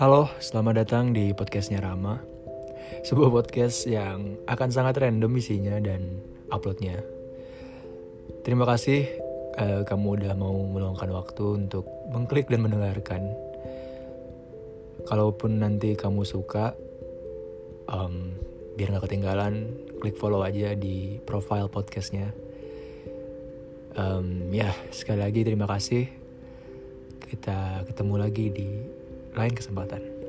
Halo, selamat datang di podcastnya Rama. Sebuah podcast yang akan sangat random isinya dan uploadnya. Terima kasih uh, kamu udah mau meluangkan waktu untuk mengklik dan mendengarkan. Kalaupun nanti kamu suka, um, biar gak ketinggalan, klik follow aja di profile podcastnya. Um, ya sekali lagi terima kasih. Kita ketemu lagi di lain kesempatan